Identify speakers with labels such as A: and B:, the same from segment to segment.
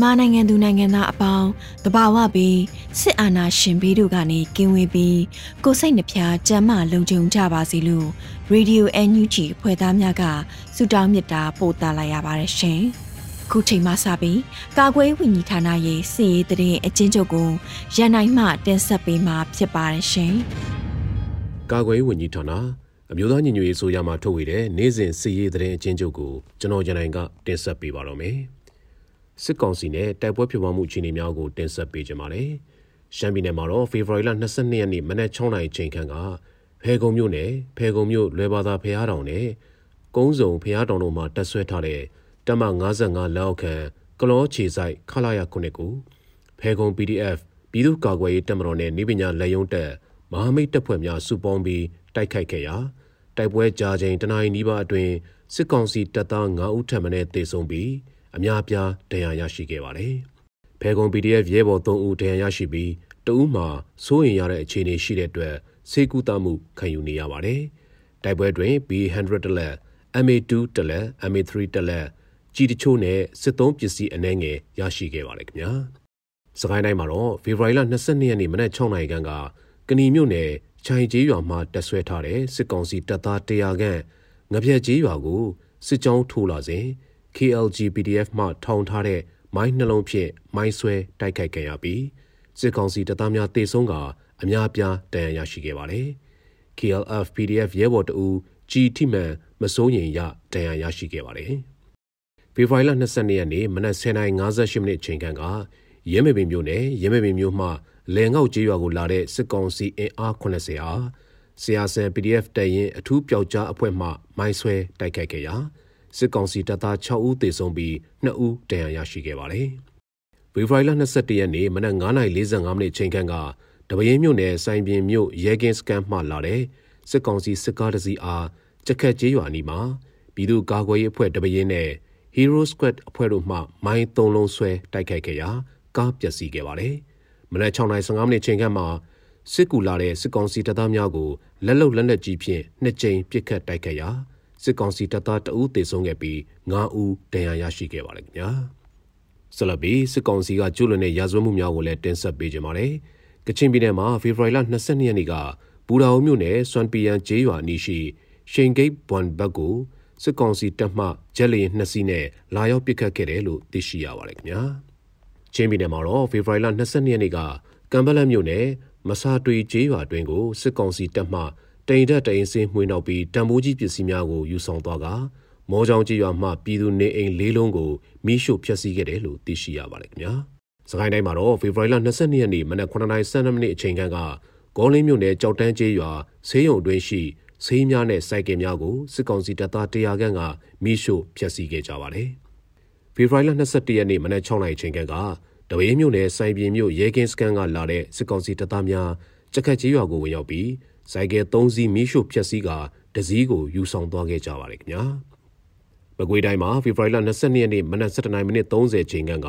A: မြန်မာနိုင်ငံသူနိုင်ငံသားအပေါင်းတဘာဝပြီးစစ်အာဏာရှင်ဘေးတို့ကနေကင်းဝေးပြီးကိုစိတ်နှဖျားကြမ်းမှလုံခြုံကြပါစေလို့ Radio NUG ဖွဲ့သားများကဆုတောင်းမေတ္တာပို့သလိုက်ရပါတယ်ရှင်။ခုချိန်မှစပြီးကာကွယ်ဝင်ကြီးဌာနရဲ့စီရေးတရင်အချင်းချုပ်ကိုရန်နိုင်မှတင်ဆက်ပေးမှာဖြစ်ပါတယ်ရှင်။
B: ကာကွယ်ဝင်ကြီးဌာနအမျိုးသားညီညွတ်ရေးဆိုရမှာထုတ်ဝေတဲ့နေ့စဉ်စီရေးတရင်အချင်းချုပ်ကိုကျွန်တော်ရန်နိုင်ကတင်ဆက်ပေးပါတော့မယ်။ စစ်ကောင်စီနဲ့တိုက်ပွဲဖြစ်ပွားမှုအခြေအနေများကိုတင်ဆက်ပေးကြပါမယ်။ရှမ်းပြည်နယ်မှာတော့ဖေဖော်ဝါရီလ22ရက်နေ့မနက်6နာရီချိန်ခန့်ကဖဲကုံမြို့နယ်ဖဲကုံမြို့လွယ်ဘာသာဖျားတောင်နဲ့ကုန်းစုံဖျားတောင်တို့မှာတက်ဆွဲထားတဲ့တမ55လက်အောက်ခံကလောခြေဆိုင်ခလာရခုနှစ်ကိုဖဲကုံ PDF ပြည်သူ့ကာကွယ်ရေးတပ်မတော်နဲ့နေပညာလက်ယုံတက်မဟာမိတ်တပ်ဖွဲ့များစုပေါင်းပြီးတိုက်ခိုက်ခဲ့ရာတိုက်ပွဲကြာချိန်တနအီနီးပါအတွင်းစစ်ကောင်စီတပ်သား9ဦးထပ်မံတေဆုံးပြီး အများပြားဒဏ်ရာရရှိခဲ့ပါတယ်။ဖဲကုံ PDF ရဲဘော်3ဦးဒဏ်ရာရရှိပြီးတဦးမှာစိုးရင်ရတဲ့အခြေအနေရှိတဲ့အတွက်ဆေးကုသမှုခံယူနေရပါတယ်။တိုက်ပွဲတွင် B100 တလက် MA2 တလက် MA3 တလက်ကြီးတချို့နဲ့စစ်သုံးပစ္စည်းအနှဲငယ်ရရှိခဲ့ပါတယ်ခင်ဗျာ။စကိုင်းတိုင်းမှာတော့ဖေဖော်ဝါရီလ22ရက်နေ့မနက်6နာရီခန့်ကကဏီမြို့နယ်ချိုင်ကျေးရွာမှာတက်ဆွဲထားတဲ့စစ်ကောင်စီတပ်သား100ခန့်ငပြက်ကျေးရွာကိုစစ်ကြောင်းထိုးလာစဉ် KLG PDF မှထောင်ထားတဲ့မိုင်းနှလုံးဖြင့်မိုင်းဆွဲတိုက်ခိုက်ခဲ့ရပြီးစစ်ကောင်စီတပ်သားများတေဆုံးကအများပြားဒဏ်ရာရရှိခဲ့ပါတယ်။ KLF PDF ရဲဘော်တအူကြီးထိမှန်မစိုးရင်ရဒဏ်ရာရရှိခဲ့ပါတယ်။ဖေဖော်ဝါရီလ22ရက်နေ့မနက်10:58မိနစ်ချိန်ခန့်ကရဲမေပင်မြို့နယ်ရဲမေပင်မြို့မှလဲငေါက်ကျေးရွာကိုလာတဲ့စစ်ကောင်စီအင်အား80အားဆရာဆန် PDF တရင်အထူးပျောက်ကြားအဖွဲ့မှမိုင်းဆွဲတိုက်ခိုက်ခဲ့ရာ စစ်ကောင်စီတပ်သား6ဦးသေဆုံးပြီး2ဦးဒဏ်ရာရရှိခဲ့ပါတယ်။ဖေဖော်ဝါရီလ22ရက်နေ့မနက်9:45မိနစ်ချိန်ခန့်ကတပင်းမြို့နယ်စိုင်ပြင်မြို့ရဲကင်းစကန်မှလာတဲ့စစ်ကောင်စီစစ်ကားတစ်စီးအားကြက်ခတ်ကျေးရွာနီမှာပြည်သူ့ကာကွယ်ရေးအဖွဲ့တပင်းနဲ့ Hero Squad အဖွဲ့တို့မှမိုင်း၃လုံးဆွဲတိုက်ခိုက်ခဲ့ရာကားပျက်စီးခဲ့ပါတယ်။မနက်6:15မိနစ်ချိန်ခန့်မှာစစ်ကူလာတဲ့စစ်ကောင်စီတပ်သားများကိုလက်လုံလက်နက်ကြီးဖြင့်နှစ်ကြိမ်ပစ်ခတ်တိုက်ခိုက်ရာ စစ်ကောင်စီတပ်သားတအူးသေဆုံးခဲ့ပြီး9ဦးဒဏ်ရာရရှိခဲ့ပါတယ်ခင်ဗျာဆလဘီစစ်ကောင်စီကကျူးလွန်တဲ့ရာဇဝတ်မှုများကိုလည်းတင်ဆက်ပေးကြပါတယ်ကချင်ပြည်နယ်မှာဖေဖော်ဝါရီလ22ရက်နေ့ကဘူရာအုံမြို့နယ်စွမ်ပီယန်ကျေးရွာအနီးရှိရှင်ဂိတ်ဘွမ်ဘတ်ကိုစစ်ကောင်စီတပ်မှဂျက်လီနှစ်စီးနဲ့လာရောက်ပစ်ခတ်ခဲ့တယ်လို့သိရှိရပါတယ်ခင်ဗျာချင်းပြည်နယ်မှာတော့ဖေဖော်ဝါရီလ22ရက်နေ့ကကမ်ဘလန်မြို့နယ်မဆာတွေကျေးရွာတွင်ကိုစစ်ကောင်စီတပ်မှ တိန်တက်တိန်စင်းမှွေးနောက်ပြီးတံမိုးကြီးပစ္စည်းများကိုယူဆောင်သွားကမောချောင်းကြီးရွာမှပြည်သူနေအိမ်လေးလုံးကိုမိရှို့ဖျက်ဆီးခဲ့တယ်လို့သိရှိရပါတယ်ခင်ဗျာ။စကိုင်းတိုင်းမှာတော့ဖေဖော်ဝါရီလ22ရက်နေ့မနက်9:12မိနစ်အချိန်ခန့်ကဂေါလင်းမြို့နယ်ကြောက်တန်းကျေးရွာဆေးရုံအတွင်းရှိဆေးများနဲ့စိုက်ကင်များကိုစစ်ကောင်စီတပ်သား100ခန့်ကမိရှို့ဖျက်ဆီးခဲ့ကြပါတယ်။ဖေဖော်ဝါရီလ22ရက်နေ့မနက်6:00နာရီချိန်ခန့်ကတဝေးမြို့နယ်စိုင်ပြင်မြို့ရဲကင်းစကန်ကလာတဲ့စစ်ကောင်စီတပ်သားများကြက်ခတ်ကြီးရွာကိုဝင်ရောက်ပြီး စိုက်ကဲ၃စီးမီးရှို့ဖျက်ဆီးကတစည်းကိုယူဆောင်သွားခဲ့ကြပါတယ်ခင်ဗျာမကွေးတိုင်းမှာဖေဖော်ဝါရီလ22ရက်နေ့မနက်7:30မိနစ်30ချိန်ခန့်က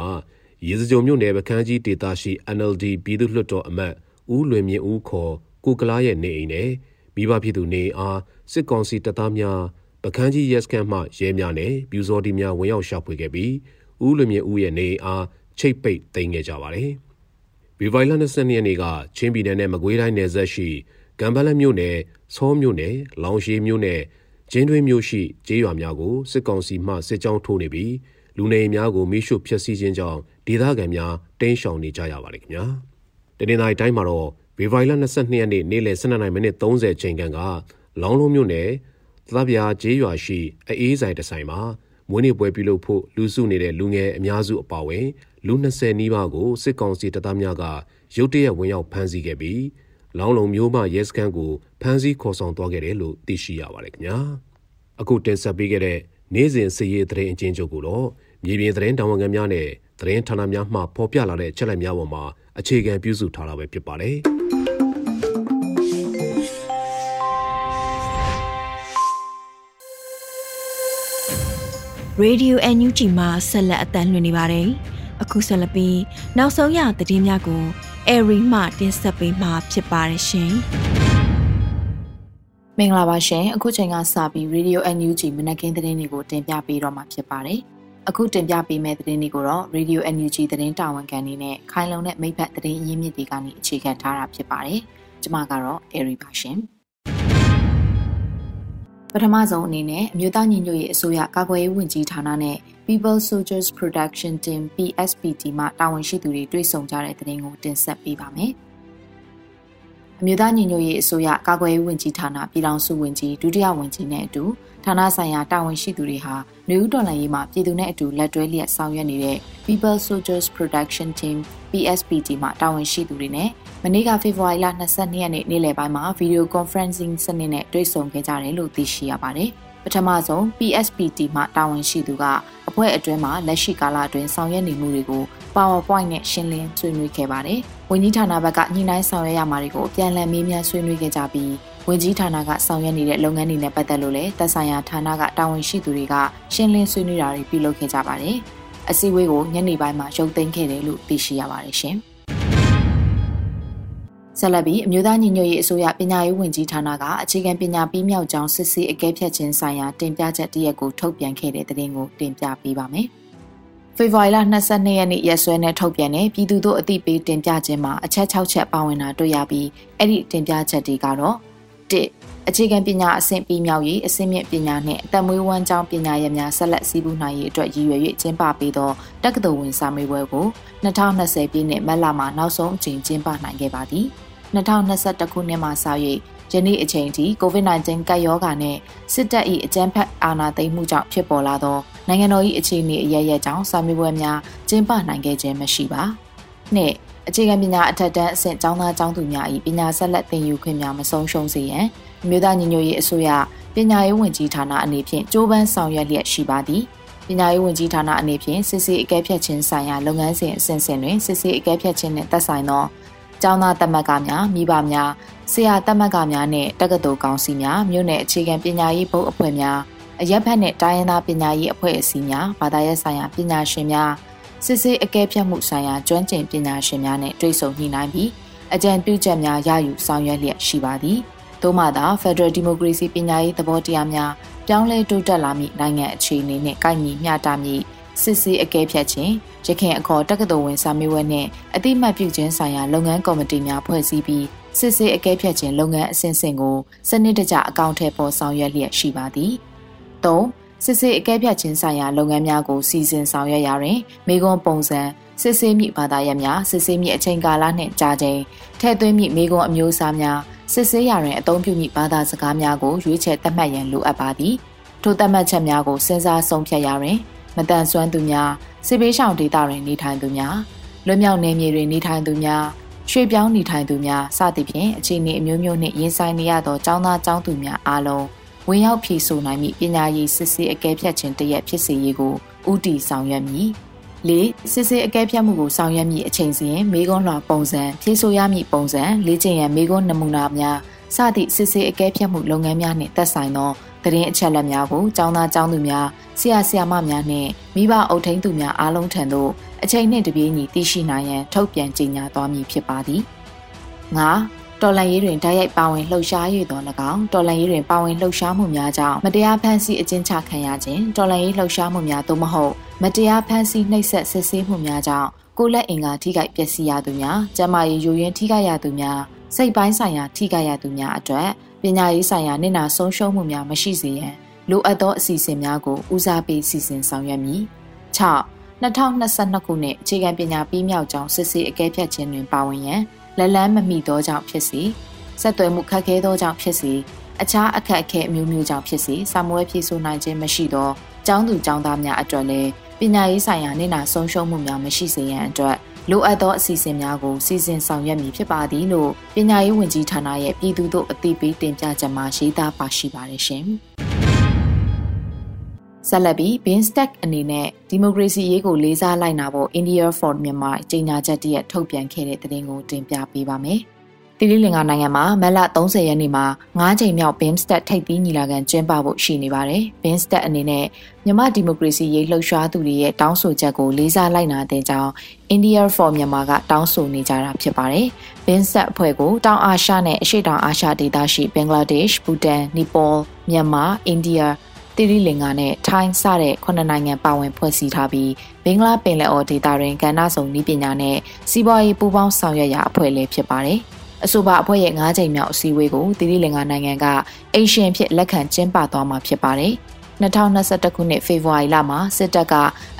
B: ရေစကြုံမြို့နယ်ပကန်းကြီးဒေသရှိ NLD ပြည်သူ့လွှတ်တော်အမတ်ဦးလွင်မြင့်ဦးခေါ်ကိုကလားရဲ့နေအိမ်နဲ့မိဘဖြစ်သူနေအားစစ်ကောင်စီတပ်သားများပကန်းကြီးရဲစခန်းမှရဲများနဲ့ပြူစော်ဒီများဝင်ရောက်ရှာဖွေခဲ့ပြီးဦးလွင်မြင့်ဦးရဲ့နေအားချိတ်ပိတ်သိမ်းခဲ့ကြပါတယ်။ဗီဗိုင်လ22ရက်နေ့ကချင်းပြည်နယ်နဲ့မကွေးတိုင်းနယ်စပ်ရှိ ကံပလက်မြို့နယ်၊ဆောမြို့နယ်၊လောင်ရှိမြို့နယ်ကျင်းတွင်းမျိုးရှိကျေးရွာများကိုစစ်ကောင်စီမှစစ်ကြောင်းထိုးနေပြီးလူနေအိမ်များကိုမိရှုဖျက်ဆီးခြင်းကြောင့်ဒေသခံများတိမ်းရှောင်နေကြရပါတယ်ခင်ဗျာတနင်္လာရီတိုင်းမှာတော့ဗေဗိုင်လ22ရက်နေ့နေ့လယ်12:30မိနစ်30ချိန်ခန့်ကလောင်းလုံးမြို့နယ်သဗျာကျေးရွာရှိအေးဆိုင်တဆိုင်မှာမွေးနေ့ပွဲပြုလုပ်ဖို့လူစုနေတဲ့လူငယ်အများစုအပါအဝင်လူ20နီးပါးကိုစစ်ကောင်စီတပ်သားများကရုတ်တရက်ဝင်ရောက်ဖမ်းဆီးခဲ့ပြီး လောင်းလုံမျိုးမှရဲစခန်းကိုဖမ်းဆီးခေါ်ဆောင်သွားခဲ့တယ်လို့သိရှိရပါတယ်ခင်ဗျာအခုတင်ဆက်ပေးခဲ့တဲ့နေ့စဉ်စည်ရေးသတင်းအချင်းချုပ်ကိုတော့မြေပြင်သတင်းတာဝန်ခံများနဲ့သတင်းဌာနများမှဖော်ပြလာတဲ့ချက်လက်များပေါ်မှာအခြေခံပြုစုထားတာပဲဖြစ်ပါတယ်။
A: Radio NUG မှာဆက်လက်အသံလွှင့်နေပါတယ်။ အခုဆက်လက်ပြီးနောက်ဆုံးရသတင်းများကိုအေရီမှတင်ဆက်ပေးမှာဖြစ်ပါတယ်ရှင်။
C: မင်္ဂလာပါရှင်။အခုချိန်ကစပြီး Radio NUG မနက်ခင်းသတင်းတွေကိုတင်ပြပေးတော့မှာဖြစ်ပါတယ်။အခုတင်ပြပေးမယ့်သတင်းတွေကိုတော့ Radio NUG သတင်းတာဝန်ခံနေနဲ့ခိုင်လုံတဲ့မိဖက်သတင်းအရင်းမြစ်တွေကနေအခြေခံထားတာဖြစ်ပါတယ်။ကျွန်မကတော့အေရီပါရှင်။ပထမဆုံးအနေနဲ့အမျိုးသားညီညွတ်ရေးအစိုးရကာကွယ်ရေးဝန်ကြီးဌာနနဲ့ People Soldiers Production Team PSPT မှတာဝန်ရှိသူတွေတွေ့ဆုံကြတဲ့သတင်းကိုတင်ဆက်ပေးပါမယ်။အမျိုးသားညီညွတ်ရေးအစိုးရကာကွယ်ရေးဝန်ကြီးဌာနပြည်ထောင်စုဝန်ကြီးဒုတိယဝန်ကြီးနဲ့အတူဌာနဆိုင်ရာတာဝန်ရှိသူတွေဟာနေဦးတော်လှန်ရေးမှာပြည်သူနဲ့အတူလက်တွဲလျက်ဆောင်ရွက်နေတဲ့ People Soldiers Production Team PSPT မှတာဝန်ရှိသူတွေနဲ့မနေ့ကဖေဖော်ဝါရီလ22ရက်နေ့နေ့လယ်ပိုင်းမှာ Video Conferencing စနစ်နဲ့တွေ့ဆုံခဲ့ကြတယ်လို့သိရှိရပါတယ်။ ပထမဆုံး PSPT မှတာဝန်ရှိသူကအဖွဲ့အတွင်းမှာလက်ရှိကာလအတွင်းဆောင်ရွက်နေမှုတွေကို PowerPoint နဲ့ရှင်းလင်းဆွေးနွေးခဲ့ပါတယ်။ဝန်ကြီးဌာနဘက်ကညှိနှိုင်းဆောင်ရွက်ရမှာတွေကိုအပြန်အလှန်မေးမြန်းဆွေးနွေးခဲ့ကြပြီးဝန်ကြီးဌာနကဆောင်ရွက်နေတဲ့လုပ်ငန်းတွေနဲ့ပတ်သက်လို့လည်းသက်ဆိုင်ရာဌာနကတာဝန်ရှိသူတွေကရှင်းလင်းဆွေးနွေးတာတွေပြုလုပ်ခဲ့ကြပါတယ်။အစည်းအဝေးကိုညနေပိုင်းမှာရုပ်သိမ်းခဲ့တယ်လို့သိရှိရပါတယ်ရှင်။ ဆက်လက်ပြီးအမျိုးသားညီညွတ်ရေးအစိုးရပညာရေးဝန်ကြီးဌာနကအခြေခံပညာပြီးမြောက်ကြောင်းစစ်ဆေးအကဲဖြတ်ခြင်းဆိုင်ရာတင်ပြချက်တရက်ကိုထုတ်ပြန်ခဲ့တဲ့သတင်းကိုတင်ပြပေးပါမယ်။ဖေဖော်ဝါရီလ22ရက်နေ့ရက်စွဲနဲ့ထုတ်ပြန်တဲ့ပြည်သူတို့အသိပေးတင်ပြခြင်းမှာအချက်6ချက်ပါဝင်တာတွေ့ရပြီးအဲ့ဒီတင်ပြချက်တွေကတော့1 အခြေခံပညာအဆင့်ပြီးမြောက်ရေးအဆင့်မြင့်ပညာနှင့်အသက်မွေးဝမ်းကြောင်းပညာရပ်များဆက်လက်စည်းပူးနိုင်ရေးအတွက်ရည်ရွယ်၍ကျင်းပပေးသောတက္ကသိုလ်ဝင်စာမေးပွဲကို2020ပြည့်နှစ်မတ်လမှာနောက်ဆုံးအကြိမ်ကျင်းပနိုင်ခဲ့ပါသည်2021ခုနှစ်မှာစ၍ယနေ့အချိန်ထိ COVID-19 ကပ်ရောဂါနဲ့စစ်တပ်၏အကြမ်းဖက်အာဏာသိမ်းမှုကြောင့်ဖြစ်ပေါ်လာသောနိုင်ငံတော်၏အခြေအနေအရရကြောင့်စာမေးပွဲများကျင်းပနိုင်ခဲ့ခြင်းမရှိပါ။နှစ်အခြေခံပညာအထက်တန်းအဆင့်ကျောင်းသားကျောင်းသူများ၏ပညာဆက်လက်သင်ယူခွင့်များမဆုံးရှုံးစေရန် အမျိုးသားညီညွတ်ရေးအစိုးရပညာရေးဝန်ကြီးဌာနအနေဖြင့်ကြိုးပမ်းဆောင်ရွက်လျက်ရှိပါသည်ပညာရေးဝန်ကြီးဌာနအနေဖြင့်စစ်ဆေးအကဲဖြတ်ခြင်းဆိုင်ရာလုပ်ငန်းစဉ်အဆင့်ဆင့်တွင်စစ်ဆေးအကဲဖြတ်ခြင်းနှင့်သက်ဆိုင်သောကျောင်းသားတက်မတ်ကများမိဘများဆရာတက်မတ်ကများနှင့်တက္ကသိုလ်ကောင်စီများမြို့နယ်အခြေခံပညာရေးဘုတ်အဖွဲ့များအရက်ဖက်နှင့်တိုင်းရင်းသားပညာရေးအဖွဲ့အစည်းများဘာသာရေးဆိုင်ရာပညာရှင်များစစ်ဆေးအကဲဖြတ်မှုဆိုင်ရာကျွမ်းကျင်ပညာရှင်များနဲ့တွေ့ဆုံညှိနှိုင်းပြီးအကြံပြုချက်များရယူဆောင်ရွက်လျက်ရှိပါသည်။ သို့မှသာ Federal Democracy ပညာရေးသဘောတရားများပြောင်းလဲတိုးတက်လာမည့်နိုင်ငံအခြေအနေနှင့်ကိုက်ညီမျှတမည့်စစ်ဆေးအကဲဖြတ်ခြင်းရခင်အခေါ်တက္ကသိုလ်ဝင်စာမေးပွဲနှင့်အတိမတ်ပြုခြင်းဆိုင်ရာလုပ်ငန်းကော်မတီများဖွဲ့စည်းပြီးစစ်ဆေးအကဲဖြတ်ခြင်းလုပ်ငန်းအဆင့်ဆင့်ကိုစနစ်တကျအကောင့်ထဲပေါ်ဆောင်ရွက်လျက်ရှိပါသည်။၃စစ်ဆေးအကဲဖြတ်ခြင်းဆိုင်ရာလုပ်ငန်းများကိုစီစဉ်ဆောင်ရွက်ရာတွင်မိကွန်ပုံစံစစ်ဆေးမိဘာသာရပ်များစစ်ဆေးမိအချိန်ကာလနှင့်ကြာချိန်ထည့်သွင်းမိမိကွန်အမျိုးအစားများ စစ်ဆေးရာတွင်အသုံးပြုမိဘာသာစကားများကိုရွေးချယ်သတ်မှတ်ရန်လိုအပ်ပါသည်ထိုသတ်မှတ်ချက်များကိုစဉ်းစားဆုံးဖြတ်ရာတွင်မတန်ဆွမ်းသူများစစ်ဘေးရှောင်ဒေသတွင်နေထိုင်သူများလွတ်မြောက်နေမြေတွင်နေထိုင်သူများရွှေပြောင်းနေထိုင်သူများစသဖြင့်အခြေအနေအမျိုးမျိုးနှင့်ရင်ဆိုင်နေရသောចောင်းသားចောင်းသူများအားလုံးဝင်ရောက်ဖြည့်ဆို့နိုင်မည့်ပညာရေးစစ်ဆေးအကဲဖြတ်ခြင်းတရက်ဖြစ်စေရေးကိုဥတီဆောင်ရွက်မည် ၄စစ်စစ်အကဲဖြတ်မှုကိုဆောင်ရွက်မည့်အချိန်စဉ်မေကွန်းလွှာပုံစံဖြည့်ဆို့ရမည့်ပုံစံလေ့ကျင့်ရန်မေကွန်းနမူနာများစသည့်စစ်စစ်အကဲဖြတ်မှုလုပ်ငန်းများနှင့်သက်ဆိုင်သောသတင်းအချက်အလက်များကိုចောင်းသားចောင်းသူများဆရာဆရာမများနှင့်မိဘအုပ်ထိန်းသူများအားလုံးထံသို့အချိန်နှင့်တပြေးညီသိရှိနိုင်ရန်ထုတ်ပြန်ကြေညာသွားမည်ဖြစ်ပါသည်၅တော်လန်ရေးတွင်ဓာတ်ရိုက်ပါဝင်လှုပ်ရှား၍တော်၎င်းတော်လန်ရေးတွင်ပါဝင်လှုပ်ရှားမှုများကြောင့်မတရားဖန်ဆီးအကျဉ်းချခံရခြင်းတော်လန်ရေးလှုပ်ရှားမှုများသို့မဟုတ် မတရားဖန်ဆီးနှိပ်စက်ဆစ်ဆေးမှုများကြောင့်ကိုလက်အင်္ဂါထိခိုက်ပျက်စီးရသူများကျန်းမာရေးယိုယွင်းထိခိုက်ရသူများစိတ်ပိုင်းဆိုင်ရာထိခိုက်ရသူများအတွက်ပညာရေးဆိုင်ရာနစ်နာဆုံးရှုံးမှုများမရှိစေရန်လိုအပ်သောအစီအစဉ်များကိုဦးစားပေးစီစဉ်ဆောင်ရွက်မည်6 2022ခုနှစ်အခြေခံပညာပြီးမြောက်ကြောင်းစစ်ဆေးအကဲဖြတ်ခြင်းတွင်ပါဝင်ရန်လက်လန်းမမိသောကြောင့်ဖြစ်စီဆက်သွယ်မှုခက်ခဲသောကြောင့်ဖြစ်စီအခြားအခက်အခဲအမျိုးမျိုးကြောင့်ဖြစ်စီစာမွေးဖြစ်ဆိုနိုင်ခြင်းမရှိသောကျောင်းသူကျောင်းသားများအတွက်လည်း ပညာရေးဆိုင်ရာနေနာဆုံးရှုံးမှုများမရှိစေရန်အတွက်လိုအပ်သောအစီအစဉ်များကိုစီစဉ်ဆောင်ရွက်မည်ဖြစ်ပါသည်လို့ပညာရေးဝန်ကြီးဌာနရဲ့ပြည်သူ့တို့အသိပေးတင်ပြချက်မှာရေးသားပါရှိပါတယ်ရှင်။ဆက်လက်ပြီး Binstack အနေနဲ့ဒီမိုကရေစီရေးကိုလေးစားလိုက်နာဖို့ India for Myanmar ကြေညာချက်တည်းထုတ်ပြန်ခဲ့တဲ့သတင်းကိုတင်ပြပေးပါမယ်။ တိလိလင်္ကာနိုင်ငံမှာမက်လ30ရက်နေ့မှာ9ချိန်မြောက် Binstack ထိပ်သီးညီလာခံကျင်းပဖို့ရှိနေပါတယ်။ Binstack အနေနဲ့မြန်မာဒီမိုကရေစီရေးလှုပ်ရှားသူတွေရဲ့တောင်းဆိုချက်ကိုလေးစားလိုက်နာတဲ့ကြောင်း India for Myanmar ကတောင်းဆိုနေကြတာဖြစ်ပါတယ်။ Binstack အဖွဲ့ကိုတောင်အာရှနဲ့အရှေ့တောင်အာရှဒေသရှိဘင်္ဂလားဒေ့ရှ်၊ဘူတန်၊နီပေါ၊မြန်မာ၊အိန္ဒိယတိရိလင်္ကာနဲ့ထိုင်းစတဲ့ခုနှစ်နိုင်ငံပါဝင်ဖွဲ့စည်းထားပြီးဘင်္ဂလားပင်လယ်အော်ဒေသတွင်ကဏ္ဍစုံနည်းပညာနဲ့စီးပွားရေးပူးပေါင်းဆောင်ရွက်ရာအဖွဲ့လည်းဖြစ်ပါတယ်။ အဆိုပါအဖွဲ့ရဲ့၅ချိန်မြောက်အစည်းအဝေးကိုတိရိလင်္ကာနိုင်ငံကအိရှင်ဖြစ်လက်ခံကျင်းပသွားမှာဖြစ်ပါတယ်။2021ခုနှစ်ဖေဖော်ဝါရီလမှာစစ်တပ်က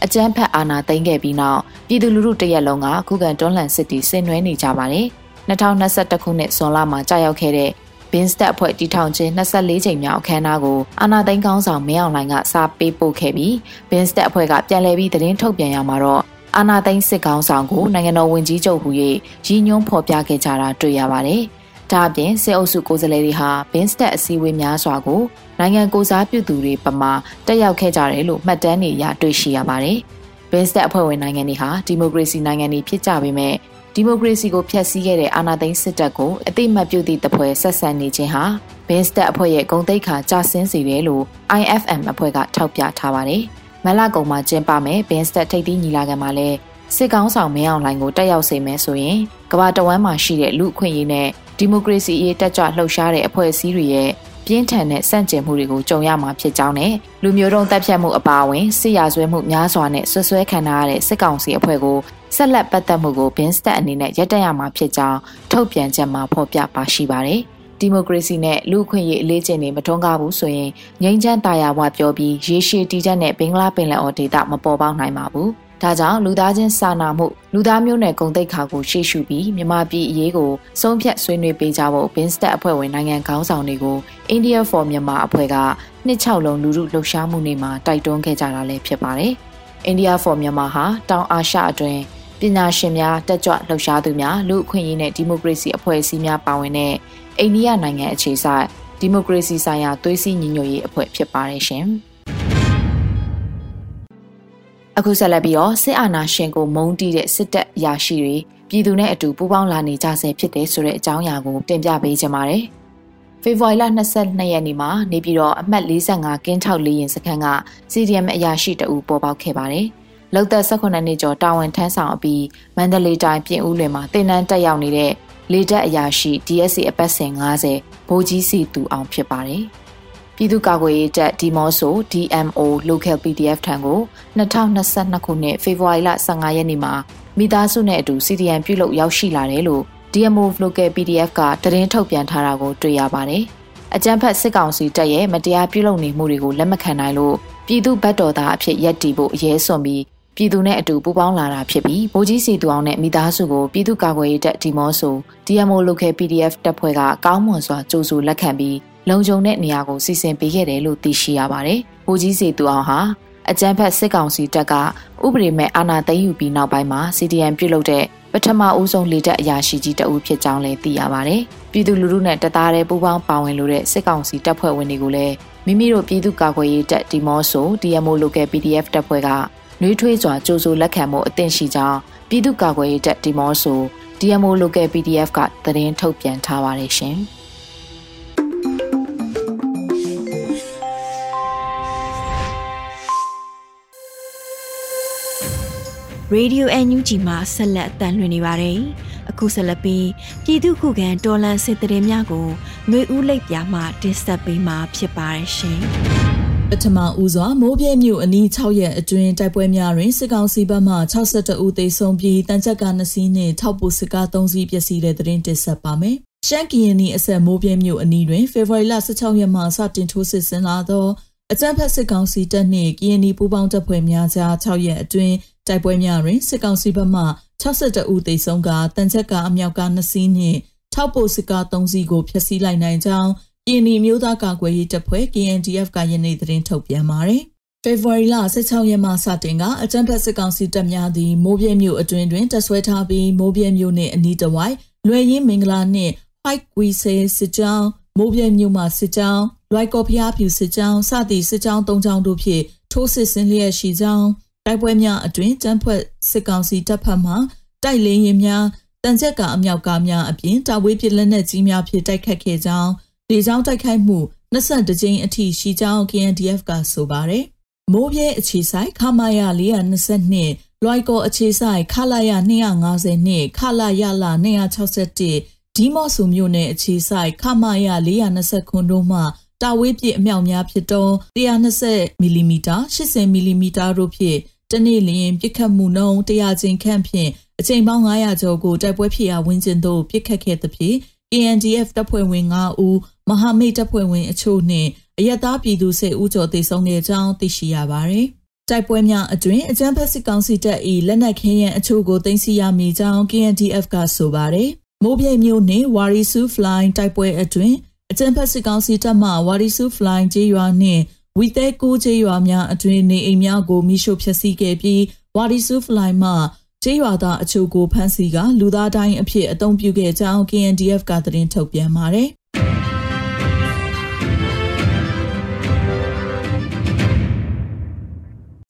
C: အကြမ်းဖက်အာဏာသိမ်းခဲ့ပြီးနောက်ပြည်သူလူထုတရက်လုံးကခုခံတွန်းလှန်စစ်တီဆင်နွှဲနေကြပါတယ်။2021ခုနှစ်ဇွန်လမှာကြာရောက်ခဲ့တဲ့ဘင်းစတက်အဖွဲ့တီထောင်ခြင်း24ချိန်မြောက်အခမ်းအနားကိုအာနာသိန်းကောင်းဆောင်မင်းအောင်လှိုင်ကစာပေးပို့ခဲ့ပြီးဘင်းစတက်အဖွဲ့ကပြန်လည်ပြီးသတင်းထုတ်ပြန်ရမှာတော့ အာနာသိန်းစစ်ကောင်းဆောင်ကိုနိုင်ငံတော်ဝန်ကြီးချုပ်ဟူ၍ရည်ညွှန်းဖော်ပြခဲ့ကြတာတွေ့ရပါတယ်။ဒါအပြင်စစ်အုပ်စုကိုယ်စားလှယ်တွေဟာဘင်းစတက်အစည်းအဝေးများစွာကိုနိုင်ငံကိုစားပြုသူတွေပမာတက်ရောက်ခဲ့ကြတယ်လို့မှတ်တမ်းတွေရတွေ့ရှိရပါတယ်။ဘင်းစတက်အဖွဲ့ဝင်နိုင်ငံတွေဟာဒီမိုကရေစီနိုင်ငံတွေဖြစ်ကြပေမဲ့ဒီမိုကရေစီကိုဖျက်ဆီးခဲ့တဲ့အာဏာသိမ်းစစ်တပ်ကိုအတိမတ်ပြုသည့်တပွဲဆက်ဆံနေခြင်းဟာဘင်းစတက်အဖွဲ့ရဲ့ဂုံတိတ်ခါကျဆင်းစေတယ်လို့ IFM အဖွဲ့ကထောက်ပြထားပါတယ်။ မလကုံမှာကျင်းပမယ်ဘင်းစတက်ထိပ်သီးညီလာခံမှာလည်းစစ်ကောင်းဆောင်မင်းအောင်လှိုင်ကိုတက်ရောက်စေမယ်ဆိုရင်ကမ္ဘာတဝန်းမှာရှိတဲ့လူအခွင့်အရေးနဲ့ဒီမိုကရေစီရေးတက်ကြွလှုပ်ရှားတဲ့အဖွဲ့အစည်းတွေရဲ့ပြင်းထန်တဲ့စန့်ကျင်မှုတွေကိုကြုံရမှာဖြစ်ကြောင်းနဲ့လူမျိုးတုံးတပ်ဖြတ်မှုအပါအဝင်စစ်ရာဇဝဲမှုများစွာနဲ့ဆွဆွဲခံထားရတဲ့စစ်ကောင်စီအဖွဲ့ကိုဆက်လက်ပတ်သက်မှုကိုဘင်းစတက်အနေနဲ့ရပ်တန့်ရမှာဖြစ်ကြောင်းထုတ်ပြန်ချက်မှာဖော်ပြပါရှိပါတယ်။ ဒီမိုကရေစီနဲ့လူ့အခွင့်အရေးအလေးကျင့်တွေမထွန်းကားဘူးဆိုရင်ငြိမ်းချမ်းသာယာဝပြောပြီးရေရှည်တည်တဲ့နဲ့ဘင်္ဂလားပင်လယ်အော်ဒေသမပေါ်ပေါက်နိုင်ပါဘူး။ဒါကြောင့်လူသားချင်းစာနာမှုလူသားမျိုးနွယ်ဂုဏ်သိက္ခာကိုရှေ့ရှုပြီးမြန်မာပြည်အရေးကိုဆုံးဖြတ်ဆွေးနွေးပေးကြဖို့ဘင်းစတက်အဖွဲ့ဝင်နိုင်ငံခေါင်းဆောင်တွေကို India for Myanmar အဖွဲ့ကနှစ်၆လုံးလူမှုလှုပ်ရှားမှုတွေမှာတိုက်တွန်းခဲ့ကြတာလည်းဖြစ်ပါတယ်။ India for Myanmar ဟာတောင်အာရှအတွင်း ပညာရှင်များတက်ကြွလှုပ်ရှားသူများလူအခွင့်အရေးနဲ့ဒီမိုကရေစီအဖွဲ့အစည်းများပါဝင်တဲ့အိန္ဒိယနိုင်ငံအခြေစိုက်ဒီမိုကရေစီဆိုင်ရာသွေးစည်းညီညွတ်ရေးအဖွဲ့ဖြစ်ပါတယ်ရှင်။အခုဆက်လက်ပြီးတော့စစ်အာဏာရှင်ကိုမုန်းတီးတဲ့စစ်တပ်ရာရှိတွေပြည်သူနဲ့အတူပူးပေါင်းလာနေကြဆဲဖြစ်တဲ့ဆိုတဲ့အကြောင်းအရာကိုတင်ပြပေးချင်ပါတယ်။ဖေဖော်ဝါရီလ22ရက်နေ့မှာနေပြည်တော်အမှတ်45ကင်းထောက်လေးရင်စခန်းက CDM အရာရှိတအူပေါ်ပေါက်ခဲ့ပါတယ်။ လောက်သက်18နှစ်ကျော်တာဝန်ထမ်းဆောင်အပြီးမန္တလေးတိုင်းပြင်ဦးလွင်မှာတင်နန်းတက်ရောက်နေတဲ့လေတပ်အရာရှိ DSC အပတ်စဉ်90ဗိုလ်ကြီးစီသူအောင်ဖြစ်ပါတယ်။ပြည်သူ့ကာကွယ်ရေးတပ်ဒီမော့ဆို DMO Local PDF ထံကို2022ခုနှစ်ဖေဖော်ဝါရီလ15ရက်နေ့မှာမိသားစုနဲ့အတူ CDN ပြုလုပ်ရောက်ရှိလာတယ်လို့ DMO Local PDF ကသတင်းထုတ်ပြန်ထားတာကိုတွေ့ရပါတယ်။အကြံဖက်စစ်ကောင်စီတပ်ရဲ့မတရားပြုလုပ်နေမှုတွေကိုလက်မခံနိုင်လို့ပြည်သူ့ဘက်တော်သားအဖြစ်ရပ်တည်ဖို့အရေးစွန်ပြီး ပြည်သူနဲ့အတူပူးပေါင်းလာတာဖြစ်ပြီးဗိုလ်ကြီးစီသူအောင်နဲ့မိသားစုကိုပြည်သူ့ကာကွယ်ရေးတပ်ဒီမော့ဆို DMO Local PDF တပ်ဖွဲ့ကကောင်းမွန်စွာကြိုးဆိုလက်ခံပြီးလုံခြုံတဲ့နေရာကိုစီစဉ်ပေးခဲ့တယ်လို့သိရှိရပါတယ်။ဗိုလ်ကြီးစီသူအောင်ဟာအကြမ်းဖက်စစ်ကောင်စီတပ်ကဥပဒေမဲ့အာဏာသိမ်းယူပြီးနောက်ပိုင်းမှာ CDM ပြုတ်တဲ့ပထမဦးဆုံးလေတပ်အရာရှိကြီးတဦးဖြစ်ကြောင်းလည်းသိရပါတယ်။ပြည်သူလူထုနဲ့တသားတည်းပူးပေါင်းပါဝင်လို့တဲ့စစ်ကောင်စီတပ်ဖွဲ့ဝင်တွေကိုလည်းမိမိတို့ပြည်သူ့ကာကွယ်ရေးတပ်ဒီမော့ဆို DMO Local PDF တပ်ဖွဲ့က နှွေးထွေးစွာကြိုးစိုးလက်ခံမှုအသင့်ရှိကြောင်းပြည်သူ့ကာကွယ်ရေးတပ်ဒီမော့ဆို DMO Local PDF ကသတင်းထုတ်ပြန်ထားပါတယ်ရှင်။
A: Radio NUG မှာဆက်လက်အသံလွှင့်နေပါတယ်။အခုဆက်လက်ပြီးပြည်သူခုခံတော်လှန်စစ်တရေများကိုຫນွေဦးလိပ်ပြာမှတင်ဆက်ပေးမှာဖြစ်ပါတယ်ရှင်။
D: ပထမဦးစွာမိုးပြဲမြို့အနီး6ရက်အတွင်းတိုက်ပွဲများတွင်စစ်ကောင်စီဘက်မှ62ဦးသေဆုံးပြီးတန်ချက်က2စီးနှင့်ထောက်ပိုစစ်ကား3စီးပျက်စီးတဲ့တွင်တင်ဆက်ပါမယ်ရှမ်းကရင်နီအဆက်မိုးပြဲမြို့အနီးတွင်ဖေဖော်ဝါရီလ16ရက်မှစတင်ထိုးစစ်ဆင်လာသောအကြမ်းဖက်စစ်ကောင်စီတပ်နှင့်ကရင်နီပူးပေါင်းတပ်ဖွဲ့များကြား6ရက်အတွင်းတိုက်ပွဲများတွင်စစ်ကောင်စီဘက်မှ62ဦးသေဆုံးကတန်ချက်ကအမြောက်က2စီးနှင့်ထောက်ပို့စစ်ကား3စီးကိုဖျက်ဆီးလိုက်နိုင်ကြောင်း ကရင်နီမျိုးသားကာကွယ်ရေးတပ်ဖွဲ့ KNDF ကယနေ့သတင်းထုတ်ပြန်ပါတယ်။ဖေဖော်ဝါရီလ16ရက်မှစတင်ကအကြံဖက်စစ်ကောင်စီတပ်များသည်မိုးပြဲမြို့အတွင်းတွင်တပ်ဆွဲထားပြီးမိုးပြဲမြို့နှင့်အနီးတစ်ဝိုက်လွယ်ရင်းမင်္ဂလာနှင့် White Quise စစ်ကြောင်းမိုးပြဲမြို့မှစစ်ကြောင်းလွိုက်ကော်ဖျားဖြူစစ်ကြောင်းစသည့်စစ်ကြောင်း၃ကြောင်းတို့ဖြင့်ထိုးစစ်ဆင်လျက်ရှိကြောင်းတိုက်ပွဲများအတွင်တန်းဖွဲ့စစ်ကောင်စီတပ်ဖက်မှတိုက်လင်းရင်များတန်ချက်ကအမြောက်ကားများအပြင်တာဝေးပစ်လက်နက်ကြီးများဖြင့်တိုက်ခတ်ခဲ့ကြောင်း လေကြောင်းတိုက်ခိုက်မှု22ကြိမ်အထိရှိကြောင်း KNDF ကဆိုပါတယ်။မိုးပြဲအခြေဆိုင်ခမာယာ422လွိုက်ကောအခြေဆိုင်ခလာယာ250နဲ့ခလာယာလာ261ဒီမော့ဆူမြို့နယ်အခြေဆိုင်ခမာယာ420ခွန်တို့မှတာဝေးပြည့်အမြောက်များဖြစ်တော့120မီလီမီတာ80မီလီမီတာတို့ဖြင့်တနေ့လျင်ပြစ်ခတ်မှုနှုန်း100ကျင်းခန့်ဖြင့်အချိန်ပေါင်း900ကျော်ကိုတိုက်ပွဲဖြစ်ရာဝင်းကျင်သို့ပြစ်ခတ်ခဲ့သဖြင့် ANDF တပ်ဖွဲ့ဝင်9ဦး မဟာမိတ်တပ်ဖွဲ့ဝင်အချို့နှင့်အယက်သားပြည်သူ10ဦးကျော်သေဆုံးခဲ့ကြောင်းသိရှိရပါသည်။တိုက်ပွဲများအတွင်အကြမ်းဖက်စစ်ကောင်စီတပ်၏လက်နက်ခဲယမ်းအချို့ကိုသိမ်းဆည်းရမိကြောင်း KNDF ကဆိုပါတယ်။မိုးပြိတ်မျိုးနှင့်ဝါရီဆူဖလိုင်းတိုက်ပွဲအတွင်အကြမ်းဖက်စစ်ကောင်စီတပ်မှဝါရီဆူဖလိုင်းကျေးရွာနှင့်ဝီသဲကိုကျေးရွာများအတွင်နေအိမ်များကိုမိရှို့ဖျက်ဆီးခဲ့ပြီးဝါရီဆူဖလိုင်းမှကျေးရွာသားအချို့ကိုဖမ်းဆီးကလူသားတိုင်းအဖြစ်အသုံးပြုခဲ့ကြောင်း KNDF ကသတင်းထုတ်ပြန်ပါတယ်။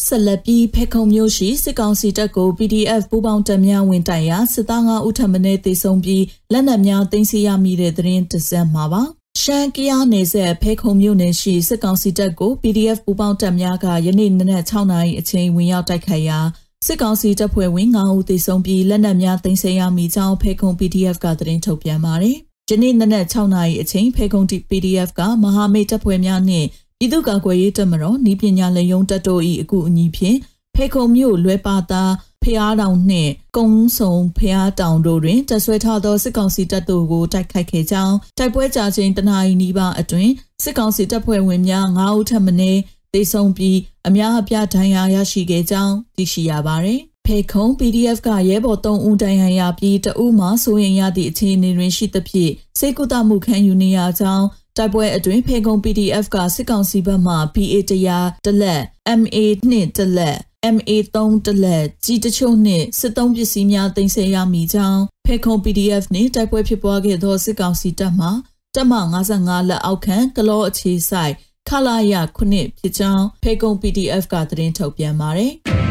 D: ဆက်လက်ပြီးဖေခုံမျိုးရှိစစ်ကောင်စီတပ်ကို PDF ပူးပေါင်းတပ်များဝင်တိုက်ရာစစ်သား9ဦးထပ်မံတေဆုံးပြီးလက်နက်များသိမ်းဆည်းရမိတဲ့သတင်းတစက်မှာပါရှမ်းကရနယ်ဆက်ဖေခုံမြို့နယ်ရှိစစ်ကောင်စီတပ်ကို PDF ပူးပေါင်းတပ်များကယနေ့နနက်6နာရီအချိန်ဝင်ရောက်တိုက်ခိုက်ရာစစ်ကောင်စီတပ်ဖွဲ့ဝင်9ဦးသေဆုံးပြီးလက်နက်များသိမ်းဆည်းရမိကြောင်းဖေခုံ PDF ကသတင်းထုတ်ပြန်ပါတယ်။ဒီနေ့နနက်6နာရီအချိန်ဖေခုံ PDF ကမဟာမိတ်တပ်ဖွဲ့များနှင့် ပြည်သူ့ကာကွယ်ရေးတပ်မတော်ဤပညာလက်ယုံတပ်တို့၏အကူအညီဖြင့်ဖေခုံမြို့လွဲပါတာဖျားတောင်နှင့်ကုန်းဆုံဖျားတောင်တို့တွင်တပ်ဆွဲထားသောစစ်ကောင်စီတပ်တို့ကိုတိုက်ခိုက်ခဲ့ကြောင်းတိုက်ပွဲကြာချိန်တနအီနီးပါအတွင်စစ်ကောင်စီတပ်ဖွဲ့ဝင်များ9ဦးထပ်မံသေဆုံးပြီးအများအပြားဒဏ်ရာရရှိခဲ့ကြောင်းသိရှိရပါတယ်။ဖေခုံ PDF ကရဲဘော်3ဦးဒဏ်ရာရပြီးတဦးမှစိုးရင်ရသည့်အခြေအနေတွင်ရှိသဖြင့်စေကုသမှုခံယူနေရကြောင်း တိုက်ပွဲအတွင်းဖေကုံ PDF ကစစ်ကောင်စီဘက်မှ PA တရားတလက် MA 2တလက် MA3 တလက်ကြီးတချို့နှင့်စစ်သုံးပစ္စည်းများတင်ဆက်ရမိကြောင်းဖေခုံ PDF နှင့်တိုက်ပွဲဖြစ်ပွားခဲ့သောစစ်ကောင်စီတပ်မှတပ်မ55လက်အောက်ခံကလောအခြေဆိုင်ခလာရခုနှစ်ဖြစ်ကြောင်းဖေကုံ PDF ကသတင်းထုတ်ပြန်ပါတယ်။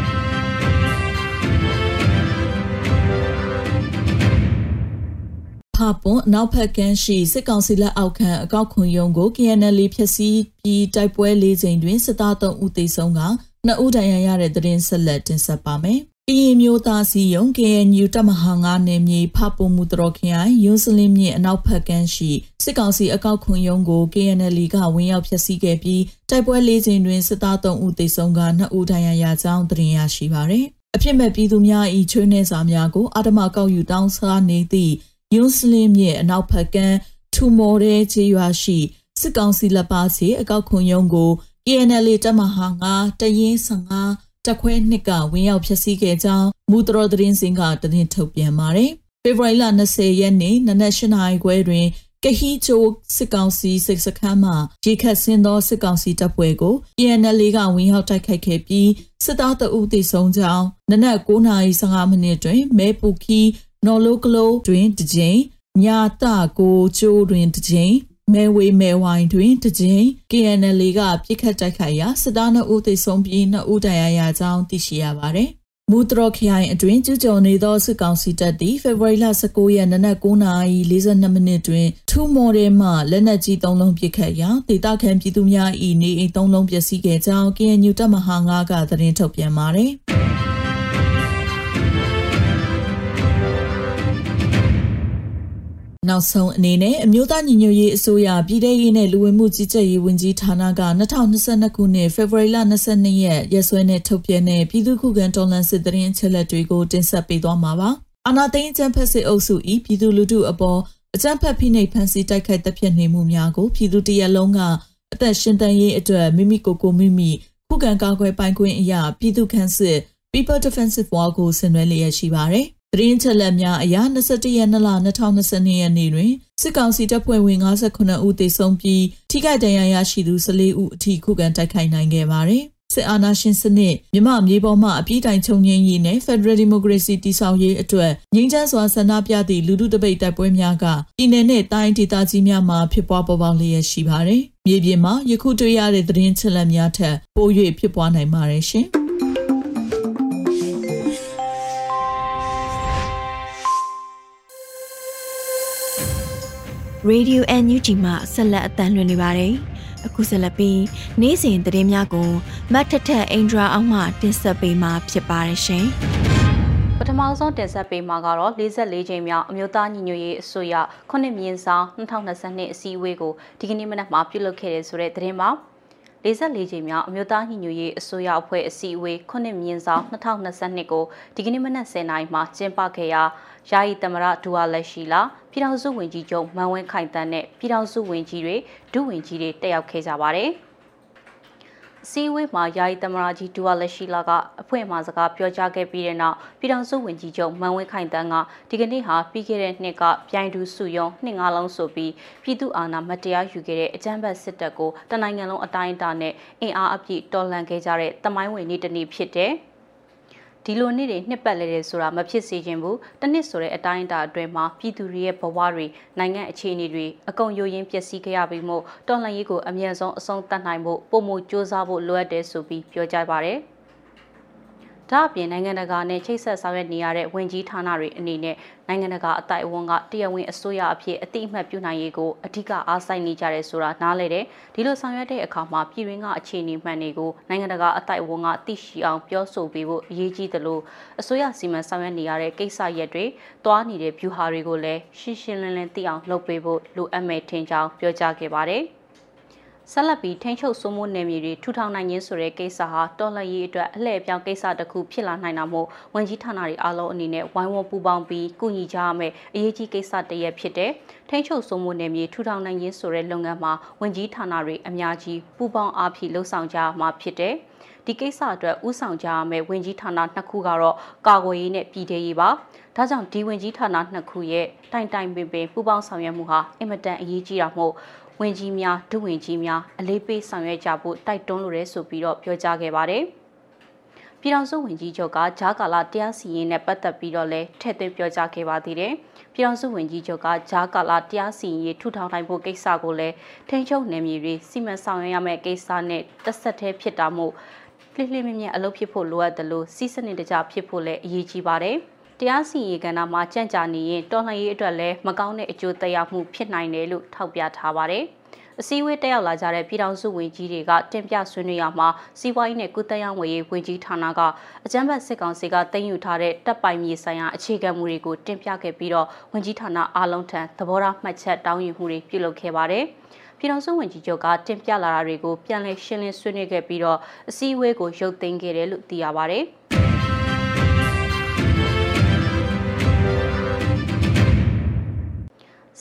D: ဖပွန်နောက်ဖက်ကန်းရှိစစ်ကောင်စီလက်အောက်ခံအကောက်ခွန်ယုံကို KNL ဖျက်ဆီးပြီးတိုက်ပွဲလေးချိန်တွင်စစ်သား3ဦးသေဆုံးက2ဦးဒဏ်ရာရတဲ့သတင်းဆက်လက်တင်ဆက်ပါမယ်။ကရင်မျိုးသားစီယုံ KNU တမဟာငါနယ်မြေဖပုံမှုတော်ခရိုင်ယူစလင်းမြင့်အနောက်ဖက်ကန်းရှိစစ်ကောင်စီအကောက်ခွန်ယုံကို KNL ကဝင်ရောက်ဖျက်ဆီးခဲ့ပြီးတိုက်ပွဲလေးချိန်တွင်စစ်သား3ဦးသေဆုံးက2ဦးဒဏ်ရာရကြောင်းသတင်းရရှိပါရယ်အဖြစ်မဲ့ပြည်သူများ၏ချွေးနှဲစာများကိုအာဓမကောက်ယူတောင်းစားနေသည့် ယူစလင်းမြင့်အနောက်ဖက်ကန်းထူမော်တဲ့ခြေရွာရှိစစ်ကောင်စီလက်ပါစီအကောက်ခွန်ယုံကို KNL တမဟာငါတရင်15တက်ခွဲနှစ်ကဝင်ရောက်ဖျက်ဆီးခဲ့ကြောင်းမူတတော်သတင်းစင်ကတင်ထုတ်ပြန်ပါတယ်။ဖေဖော်ဝါရီလ20ရက်နေ့နနက်၈နာရီခွဲတွင်ကဟီချိုစစ်ကောင်စီစစ်စခန်းမှရေခတ်ဆင်းသောစစ်ကောင်စီတပ်ဖွဲ့ကို PNL ကဝင်ရောက်တိုက်ခိုက်ခဲ့ပြီးစစ်သားတအုပ်သေဆုံးကြောင်းနနက်9:15မိနစ်တွင်မဲပူခီ နော်လိုကလိုတွင်တကြိမ်ညာတကိုကျိုးတွင်တကြိမ်မဲဝေမဲဝိုင်တွင်တကြိမ် KNL ကပြစ်ခတ်တိုက်ခိုက်ရာစစ်သား2ဦးသေဆုံးပြီး2ဦးဒဏ်ရာရကြောင်းသိရှိရပါတယ်။မူတရခရိုင်အတွင်းကျူးကျော်နေသောစစ်ကောင်စီတပ်သည်ဖေဖော်ဝါရီလ19ရက်နနက်9:42မိနစ်တွင်ထူမော်ရဲမှလက်နက်ကြီး3လုံးပစ်ခတ်ရာဒေသခံပြည်သူများ၏နေအိမ်3လုံးပျက်စီးခဲ့ကြောင်း KNU တပ်မဟာ9ကသတင်းထုတ်ပြန်ပါတယ်။ နောက်ဆုံးအနေနဲ့အမျိုးသားညီညွတ်ရေးအစိုးရပြည်ထရေးနဲ့လူဝင်မှုကြီးကြပ်ရေးဝန်ကြီးဌာနက2022ခုနှစ်ဖေဖော်ဝါရီလ22ရက်ရက်စွဲနဲ့ထုတ်ပြန်တဲ့ပြည်သူ့ခုခံတော်လှန်စစ်တရင်ချက်လက်တွေကိုတင်ဆက်ပေးသွားမှာပါ။အာနာသိန်းချမ်းဖက်စစ်အုပ်စု၏ပြည်သူလူထုအပေါ်အကြမ်းဖက်ဖိနှိပ်ဖန်ဆီးတိုက်ခိုက်တပ်ဖြတ်နေမှုများကိုပြည်သူတရက်လုံးကအသက်ရှင်တန်ရေးအတွက်မိမိကိုယ်ကိုမိမိခုခံကာကွယ်ပိုင်ခွင့်အရာပြည်သူ့ခန့်စစ် People Defensive War ကိုဆင်နွှဲလျက်ရှိပါတယ်။ သတင်းချက်လက်များအရ21ရက်2လ2022ရက်နေ့တွင်စစ်ကောင်စီတပ်ဖွဲ့ဝင်59ဦးသေဆုံးပြီးထိခိုက်ဒဏ်ရာရရှိသူ14ဦးအထိခုခံတိုက်ခိုက်နိုင်ခဲ့ပါတယ်။စစ်အာဏာရှင်စနစ်မြမမြေပေါ်မှအပြည့်တိုင်ချုပ်ငြိမ်းရေးနဲ့ Federal Democracy တည်ဆောက်ရေးအတွက်ငြိမ်းချမ်းစွာဆန္ဒပြသည့်လူထုတပိတ်တိုက်ပွဲများကပြည်내နဲ့တိုင်းဒေသကြီးများမှာဖြစ်ပွားပေါ်ပေါက်လျက်ရှိပါတယ်။မြေပြင်မှာယခုတွေ့ရတဲ့သတင်းချက်လက်များထက်ပို၍ဖြစ်ပွားနိုင်ပါတယ်ရှင်။
A: Radio NUG မှဆက်လက်အသံလွှင့်နေပါတယ်။အခုဆက်လက်ပြီးနေ့စဉ်သတင်းများကိုမတ်ထထအင်ဒရာအောင်မှတင်ဆက်ပေးမှာဖြစ်ပါတယ်ရှင်။
E: ပထမဆုံးတင်ဆက်ပေးမှာကတော့44ချိန်မြောက်အမျိုးသားညီညွတ်ရေးအစိုးရခုနှစ်မြင်းဆောင်2022အစည်းအဝေးကိုဒီကနေ့မနက်မှာပြုလုပ်ခဲ့တဲ့ဆိုတဲ့သတင်းပါ 44ချိန်မြောက်အမျိုးသားညီညွတ်ရေးအစိုးရအဖွဲ့အစည်းအဝေးခုနှစ်မြင်းဆောင်2022ကိုဒီကနေ့မနက်10:00နာရီမှာကျင်းပခဲ့ရာယာယီသမရဒူဝါလက်ရှိလာပြည်ထောင်စုဝန်ကြီးချုပ်မန်ဝင်းခိုင်တန်းနဲ့ပြည်ထောင်စုဝန်ကြီးတွေဒုဝန်ကြီးတွေတက်ရောက်ခဲ့ကြပါတယ်။ စီဝေးမှာယာယီသမရာကြီးဒူဝါလက်ရှိလာကအဖွဲ့မှစကားပြောကြားခဲ့ပြီးတဲ့နောက်ပြည်ထောင်စုဝန်ကြီးချုပ်မန်ဝင်းခိုင်တန်းကဒီကနေ့ဟာပြီးခဲ့တဲ့နှစ်ကပြိုင်တူစုယုံနှစ်ငါးလုံးဆိုပြီးပြည်သူအာဏာမတရားယူခဲ့တဲ့အကြမ်းဖက်စစ်တပ်ကိုတနိုင်ငံလုံးအတိုင်းအတာနဲ့အင်အားအပြည့်တော်လှန်ခဲ့ကြတဲ့တမိုင်းဝင်နေ့တစ်နေ့ဖြစ်တဲ့ ဒီလိုနေ့တွေနှစ်ပတ်လဲတယ်ဆိုတာမဖြစ်စေချင်ဘူးတနစ်ဆိုတဲ့အတိုင်းအတာအတွင်းမှာပြည်သူတွေရဲ့ဘဝတွေနိုင်ငံအခြေအနေတွေအကုန်ယိုရင်းပျက်စီးခဲ့ရပြီးမို့တော်လှန်ရေးကိုအမြန်ဆုံးအဆုံးသတ်နိုင်ဖို့ပုံမှုစ조사ဖို့လိုအပ်တယ်ဆိုပြီးပြောကြားပါတယ်။ ဒါအပြင်နိုင်ငံတကာနဲ့ချိတ်ဆက်ဆောင်ရွက်နေရတဲ့ဝင်ကြီးဌာနတွေအနေနဲ့နိုင်ငံတကာအတိုက်အဝန်းကတရားဝင်အစိုးရအဖြစ်အတိအမှတ်ပြုနိုင်ရေးကိုအဓိကအားစိုက်နေကြတယ်ဆိုတာနားလည်တယ်ဒီလိုဆောင်ရွက်တဲ့အခါမှာပြည်တွင်းကအခြေအနေမှန်တွေကိုနိုင်ငံတကာအတိုက်အဝန်းကသိရှိအောင်ပြောဆိုပေးဖို့အရေးကြီးတယ်လို့အစိုးရစီမံဆောင်ရွက်နေရတဲ့ကိစ္စရပ်တွေတွားနေတဲ့ view ဟာတွေကိုလည်းရှင်းရှင်းလင်းလင်းသိအောင်လုပ်ပေးဖို့လိုအပ်မယ်ထင်ကြောင်းပြောကြားခဲ့ပါတယ်။ ဆက်လက်ပြီးထိန်းချုပ်စိုးမိုးနယ်မြေတွေထူထောင်နိုင်ခြင်းဆိုတဲ့ကိစ္စဟာတော်လှန်ရေးအတွက်အလှည့်အပြောင်းကိစ္စတစ်ခုဖြစ်လာနိုင်တာမို့ဝန်ကြီးဌာနတွေအားလုံးအနေနဲ့ဝိုင်းဝန်းပူးပေါင်းပြီးကုညီကြရမယ်အရေးကြီးကိစ္စတစ်ရပ်ဖြစ်တဲ့ထိန်းချုပ်စိုးမိုးနယ်မြေထူထောင်နိုင်ခြင်းဆိုတဲ့လုပ်ငန်းမှာဝန်ကြီးဌာနတွေအများကြီးပူးပေါင်းအားဖြင့်လှုပ်ဆောင်ကြရမှာဖြစ်တဲ့ဒီကိစ္စအတွက်ဥဆောင်ကြရမယ့်ဝင်ကြီးဌာနနှစ်ခုကတော့ကာကွယ်ရေးနဲ့ပြည်ထရေးပါ။ဒါကြောင့်ဒီဝင်ကြီးဌာနနှစ်ခုရဲ့တိုင်တိုင်ပင်ပင်ပူးပေါင်းဆောင်ရွက်မှုဟာအင်မတန်အရေးကြီးတာမို့ ဝင်ကြီးများဒုဝင်ကြီးများအလေးပေးဆောင်ရွက်ကြဖို့တိုက်တွန်းလိုတယ်ဆိုပြီးတော့ပြောကြားခဲ့ပါတယ်။ပြည်ထောင်စုဝန်ကြီးချုပ်ကဂျာကာလာတရားစီရင်နဲ့ပတ်သက်ပြီးတော့လည်းထည့်သွင်းပြောကြားခဲ့ပါသေးတယ်။ပြည်ထောင်စုဝန်ကြီးချုပ်ကဂျာကာလာတရားစီရင်ထူထောင်နိုင်ဖို့ကိစ္စကိုလည်းထိန်းချုပ်နယ်မြေတွေစီမံဆောင်ရွက်ရမယ့်ကိစ္စနဲ့တက်ဆက်သေးဖြစ်တာမို့လှိလှိမြမြအလုပ်ဖြစ်ဖို့လိုအပ်တယ်လို့စီးစနစ်တကျဖြစ်ဖို့လည်းအရေးကြီးပါတယ်။ တရားစီရင်ကဏ္ဍမှာကြန့်ကြာနေရင်တော်လှန်ရေးအတွက်လည်းမကောင်းတဲ့အကျိုးသက်ရောက်မှုဖြစ်နိုင်တယ်လို့ထောက်ပြထားပါတယ်။အစည်းအဝေးတက်ရောက်လာကြတဲ့ပြည်ထောင်စုဝန်ကြီးတွေကတင်ပြဆွေးနွေးရမှာစီးပွားရေးနဲ့ကုသရေးဝန်ကြီးဝန်ကြီးဌာနကအကြမ်းဖက်စစ်ကောင်စီကတင်ယူထားတဲ့တပ်ပိုင်မြေဆိုင်ရာအခြေခံမူတွေကိုတင်ပြခဲ့ပြီးတော့ဝန်ကြီးဌာနအားလုံးထံသဘောထားမှတ်ချက်တောင်းယူမှုတွေပြုလုပ်ခဲ့ပါတယ်။ပြည်ထောင်စုဝန်ကြီးချုပ်ကတင်ပြလာတာတွေကိုပြန်လည်ရှင်းလင်းဆွေးနွေးခဲ့ပြီးတော့အစည်းအဝေးကိုရုပ်သိမ်းခဲ့တယ်လို့သိရပါတ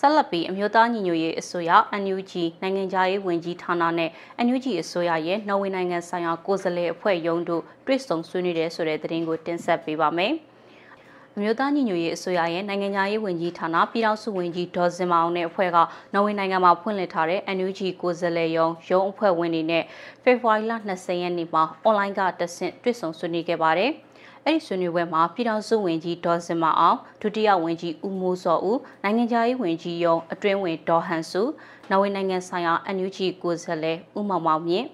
E: ဆက်လက်ပြီးအမျိုးသားညီညွတ်ရေးအစိုးရ NUG နိုင်ငံခြားရေးဝန်ကြီးဌာနနဲ့ NUG အစိုးရရဲ့နော်ဝေနိုင်ငံဆိုင်ရာကိုယ်စားလှယ်အဖွဲ့ရုံးတို့တွေ့ဆုံဆွေးနွေးတဲ့ဆိုတဲ့သတင်းကိုတင်ဆက်ပေးပါမယ်။အမျိုးသားညီညွတ်ရေးအစိုးရရဲ့နိုင်ငံသားရေးဝန်ကြီးဌာနပြည်ထောင်စုဝန်ကြီးဒေါ်စင်မအောင်နဲ့အဖွဲ့ကနော်ဝေနိုင်ငံမှာဖွင့်လှစ်ထားတဲ့ NUG ကိုယ်စားလှယ်ရုံးရုံးအဖွဲ့ဝင်တွေနဲ့ဖေဖော်ဝါရီလ20ရက်နေ့မှာအွန်လိုင်းကတဆင့်တွေ့ဆုံဆွေးနွေးခဲ့ပါတယ်။ အဲ့ဒီဆွေးနွေးပွဲမှာပြည်ထောင်စုဝန်ကြီးဒေါ်စင်မအောင်ဒုတိယဝန်ကြီးဦးမိုးစောဦးနိုင်ငံခြားရေးဝန်ကြီးယုံအတွင်းဝင်ဒေါ်ဟန်စုနော်ဝေနိုင်ငံဆိုင်ရာ NUG ကိုယ်စားလှယ်ဦးမောင်မောင်မြင့်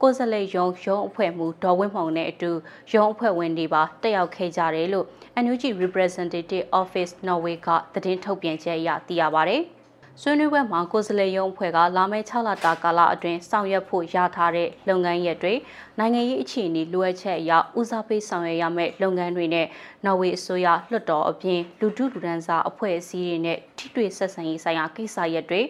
E: ကိုယ်စားလှယ်ရုံးရုံးအဖွဲ့မှူးဒေါ်ဝင်းမောင်နဲ့အတူရုံးအဖွဲ့ဝင်တွေပါတက်ရောက်ခဲ့ကြတယ်လို့ NUG Representative Office Norway ကသတင်းထုတ်ပြန်ချက်အရသိရပါဗျ။ ဆွေးနွေးပွဲမှာကိုယ်စားလှယ်ရုံးအဖွဲ့ကလာမယ့်6လတာကာလအတွင်းဆောင်ရွက်ဖို့ရထားတဲ့လုပ်ငန်းရပ်တွေနိုင်ငံရေးအခြေအနေလိုအပ်ချက်အရဦးစားပေးဆောင်ရွက်ရမယ့်လုပ်ငန်းတွေနဲ့နော်ဝေအစိုးရလွှတ်တော်အပြင်လူထုလူဒန်းစားအဖွဲ့အစည်းတွေနဲ့ထိတွေ့ဆက်ဆံရေးဆိုင်ရာကိစ္စရပ်တွေ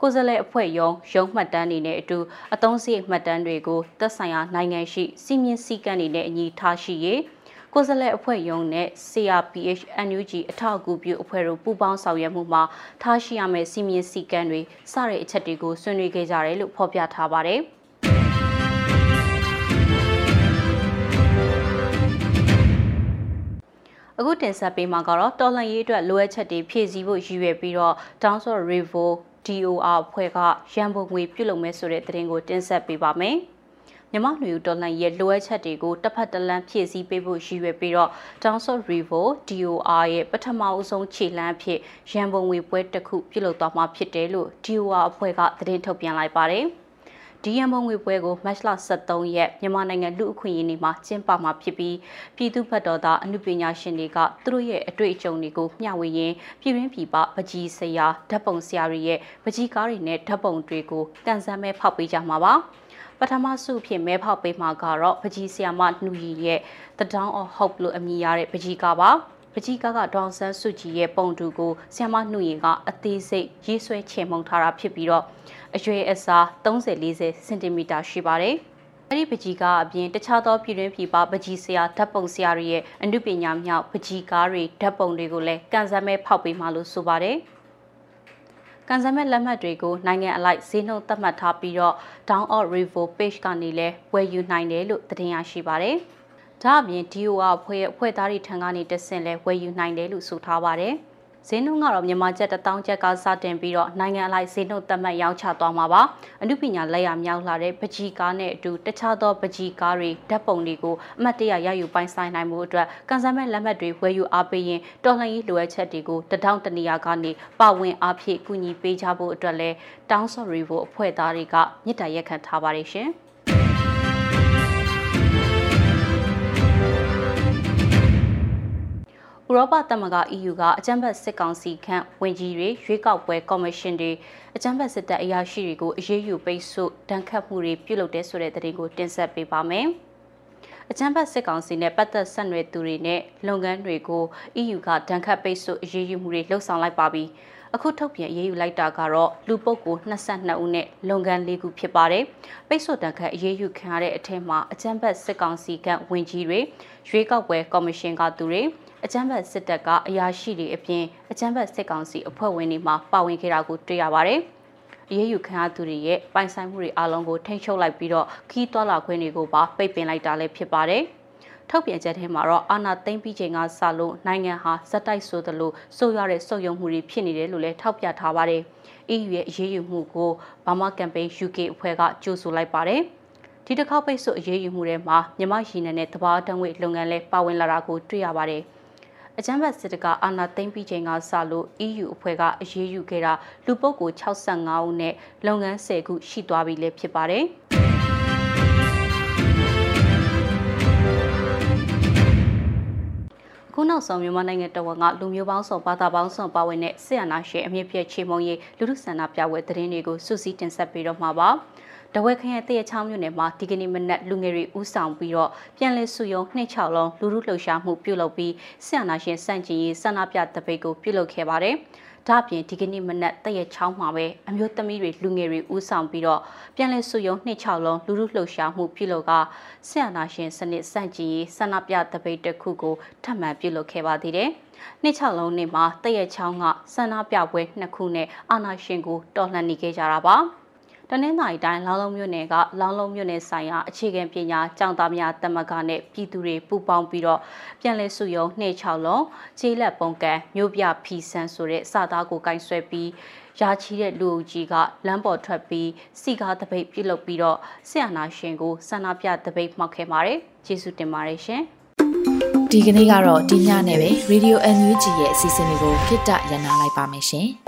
E: ကိုယ်စားလှယ်အဖွဲ့ရုံးရုံးမှတ်တမ်းတွေနဲ့အတူအသုံးစရိတ်မှတ်တမ်းတွေကိုသက်ဆိုင်ရာနိုင်ငံရှိစီမင်းစည်းကမ်းတွေနဲ့အညီထားရှိရေး ကိုယ်စားလှယ်အဖွဲ့ရုံးနဲ့ CRPH NUG အထောက်အကူပြုအဖွဲ့တို့ပူးပေါင်းဆောင်ရွက်မှုမှာထားရှိရမယ့်စီမင်းစည်းကမ်းတွေစတဲ့အချက်တွေကိုဆွေးနွေးခဲ့ကြတယ်လို့ဖော်ပြထားပါတယ်။အခုတင်ဆက်ပေးမှာကတော့တော်လှန်ရေးအတွက်လိုအပ်ချက်တွေဖြည့်ဆည်းဖို့ရည်ရွယ်ပြီးတော့ Downs of Revo DOR အဖွဲ့ကရန်ပုံငွေပြုလုပ်မယ်ဆိုတဲ့သတင်းကိုတင်ဆက်ပေးပါမယ်။ မြမနွေဦးတော်လှန်ရေးလိုအပ်ချက်တွေကိုတစ်ဖက်တစ်လမ်းဖြည့်ဆည်းပေးဖို့ရည်ရွယ်ပြီးတော့ Downs of Revo DOR ရဲ့ပထမအဆုံးခြေလှမ်းအဖြစ်ရန်ပုံငွေပွဲတစ်ခုပြုလုပ်သွားမှာဖြစ်တယ်လို့ DOR အဖွဲ့ကသတင်းထုတ်ပြန်လိုက်ပါတယ်။ဒီရန်ပုံငွေပွဲကိုမတ်လ23ရက်မြန်မာနိုင်ငံလူအခွင့်အရေးနေ့မှာကျင်းပမှာဖြစ်ပြီးပြည်သူ့ဘက်တော်သားအမှုပညာရှင်တွေကသူတို့ရဲ့အတွေ့အကြုံတွေကိုမျှဝေရင်းပြည်ရင်းပြည်ပပကြီးဆရာဓာတ်ပုံဆရာတွေရဲ့ပကြီးကားတွေနဲ့ဓာတ်ပုံတွေကိုကန်ဆန်းမဲဖောက်ပေးကြမှာပါ ပထမဆုဖြစ်မဲဖောက်ပေးမှာကတော့ပကြီးဆရာမနှူရီရဲ့ The Dawn of Hope လို့အမည်ရတဲ့ပကြီးကားပါပကြီးကားကဒေါန်ဆန်းစုကြည်ရဲ့ပုံတူကိုဆ iam နှုရင်ကအသေးစိတ်ရေးဆွဲချေမှုန်ထားတာဖြစ်ပြီးတော့အရွယ်အစား30-40စင်တီမီတာရှိပါတယ်။အဲဒီပကြီးကားအပြင်တခြားသောပြည်တွင်းပြည်ပပကြီးဆရာဓာတ်ပုံဆရာတွေရဲ့အမှုပညာမြောက်ပကြီးကားတွေဓာတ်ပုံတွေကိုလည်းကန်ဆယ်မဲ့ဖောက်ပေးမှလို့ဆိုပါတယ်။ ကန်ဆယ်မဲ့လက်မှတ်တွေကိုနိုင်ငံအလိုက်ဈေးနှုန်းသတ်မှတ်ထားပြီးတော့ Down of Revo page ကနေလည်းဝယ်ယူနိုင်တယ်လို့သတင်းရရှိပါတယ်။ဒါအပြင် DOR အဖွဲ့ရဲ့အဖွဲ့သားတွေထံကနေတဆင့်လဲဝယ်ယူနိုင်တယ်လို့ဆိုထားပါတယ်။ ဈေးနှုန်းကတော့မြန်မာကျပ်1000ကျပ်ကစတင်ပြီးတော့နိုင်ငံအလိုက်ဈေးနှုန်းသတ်မှတ်ရောင်းချသွားမှာပါအမှုပညာလက်ရမြောက်လာတဲ့ပကြီးကားနဲ့အတူတခြားသောပကြီးကားတွေဓာတ်ပုံတွေကိုအမှတ်တရရယူပိုင်ဆိုင်နိုင်မှုအတွက်ကန်ဆယ်မဲ့လက်မှတ်တွေဝယ်ယူအားပေးရင်တော်လှန်ရေးလိုအပ်ချက်တွေကိုတထောင်တနေရာကနေပါဝင်အားဖြင့်ကူညီပေးကြဖို့အတွက်လဲတောင်းဆိုရီဖို့အဖွဲ့သားတွေကမြစ်တာရက်ခံထားပါတယ်ရှင်။ ဥရောပသမဂ္ဂ EU ကအကြမ်းဖက်စစ်ကောင်စီခန့်ဝင်ကြီးတွေရွေးကောက်ပွဲကော်မရှင်တွေအကြမ်းဖက်စစ်တပ်အရာရှိတွေကိုအရေးယူပိတ်ဆို့တန်ခတ်မှုတွေပြုလုပ်တဲ့ဆိုတဲ့သတင်းကိုတင်ဆက်ပေးပါမယ်။အကြမ်းဖက်စစ်ကောင်စီနဲ့ပတ်သက်ဆက်နွယ်သူတွေနဲ့လုပ်ငန်းတွေကို EU ကတန်ခတ်ပိတ်ဆို့အရေးယူမှုတွေလှုပ်ဆောင်လိုက်ပါပြီ။အခုထုတ်ပြန်ရေးယူလိုက်တာကတော့လူပုဂ္ဂိုလ်22ဦးနဲ့လုပ်ငန်း၄ခုဖြစ်ပါတယ်။ပိတ်ဆို့တန်ခတ်အရေးယူခံရတဲ့အထက်မှာအကြမ်းဖက်စစ်ကောင်စီကဝင်ကြီးတွေရွေးကောက်ပွဲကော်မရှင်ကသူတွေ အကြမ်းဖက်စစ်တပ်ကအရာရှိတွေအပြင်အကြမ်းဖက်စစ်ကောင်စီအဖွဲ့ဝင်တွေမှပါဝင်ခဲ့တာကိုတွေ့ရပါတယ်။အရေးယူခံရသူတွေရဲ့ပိုင်ဆိုင်မှုတွေအလုံးကိုထိန်းချုပ်လိုက်ပြီးတော့ခီးသွွာလာခွင့်တွေကိုပါပိတ်ပင်လိုက်တာလည်းဖြစ်ပါတယ်။ထုတ်ပြန်ချက်ထဲမှာတော့အာဏာသိမ်းပြီးချိန်ကစလို့နိုင်ငံဟာဇက်တိုက်ဆိုသလိုဆိုရတဲ့စုပ်ယုံမှုတွေဖြစ်နေတယ်လို့လည်းထောက်ပြထားပါတယ်။ EU ရဲ့အရေးယူမှုကိုဘာမာကမ်ပိန်း UK အဖွဲ့ကကြိုးဆိုလိုက်ပါတယ်။ဒီတစ်ခေါက်ပိတ်ဆို့အရေးယူမှုတွေမှာမြန်မာရင်းနယ်နဲ့တဘာတံငွေလုပ်ငန်းလဲပါဝင်လာတာကိုတွေ့ရပါတယ်။ အကြမ်းဖက်စစ်တပ်ကအာဏာသိမ်းပြီးချိန်ကစလို့ EU အဖွဲ့ကအရေးယူခဲ့တာလူပုဂ္ဂိုလ်65ဦးနဲ့လုပ်ငန်း10ခုရှိသွားပြီလည်းဖြစ်ပါတယ်။ခုနောက်ဆုံးမြန်မာနိုင်ငံတော်ဝန်ကလူမျိုးပေါင်းစုံဘာသာပေါင်းစုံပါဝင်တဲ့ဆီယနာရှင်အမြင့်ပြည့်ချေမုံရေးလူထုဆန္ဒပြပွဲသတင်းတွေကိုစုစည်းတင်ဆက်ပေးတော့မှာပါ။ တဝက်ခရိုင်တရချောင်းမြို့နယ်မှာဒီကနေ့မနက်လူငယ်တွေဥဆောင်ပြီးတော့ပြန်လည်စုယုံနှစ်ချောင်းလုံးလူလူလှုပ်ရှားမှုပြုလုပ်ပြီးဆန္ဒရှင်စန့်ကျင်ရေးဆန္ဒပြတပိတ်ကိုပြုလုပ်ခဲ့ပါတယ်။ဒါ့အပြင်ဒီကနေ့မနက်တရချောင်းမှာပဲအမျိုးသမီးတွေလူငယ်တွေဥဆောင်ပြီးတော့ပြန်လည်စုယုံနှစ်ချောင်းလုံးလူလူလှုပ်ရှားမှုပြုလုပ်ကဆန္ဒရှင်စနစ်စန့်ကျင်ရေးဆန္ဒပြတပိတ်တစ်ခုကိုထပ်မံပြုလုပ်ခဲ့ပါသေးတယ်။နှစ်ချောင်းလုံးနေ့မှာတရချောင်းကဆန္ဒပြပွဲနှစ်ခုနဲ့အာနာရှင်ကိုတော်လှန်နေခဲ့ကြတာပါ။ တနင်္သာရီတိုင်းလောင်းလုံးမြို့နယ်ကလောင်းလုံးမြို့နယ်ဆိုင်ရာအခြေခံပညာကျောင်းသားများတမကနဲ့ပြည်သူတွေပူးပေါင်းပြီးတော့ပြန်လည်စုယုံနှိချောက်လုံးခြေလက်ပုံကန်မြို့ပြဖီဆန်းဆိုတဲ့စာသားကိုကင်ဆွဲပြီးရာချီတဲ့လူအုပ်ကြီးကလမ်းပေါ်ထွက်ပြီးစီကားတပိတ်ပြုတ်လုပ်ပြီးတော့ဆရာနာရှင်ကိုဆန္ဒပြတပိတ်မှောက်ခဲ့ပါတယ်ကျေးဇူးတင်ပါတယ်ရှင်
C: ဒီကနေ့ကတော့ဒီညနဲ့ပဲ Radio NUG ရဲ့အစီအစဉ်လေးကိုခਿੱတရနာလိုက်ပါမယ်ရှင်။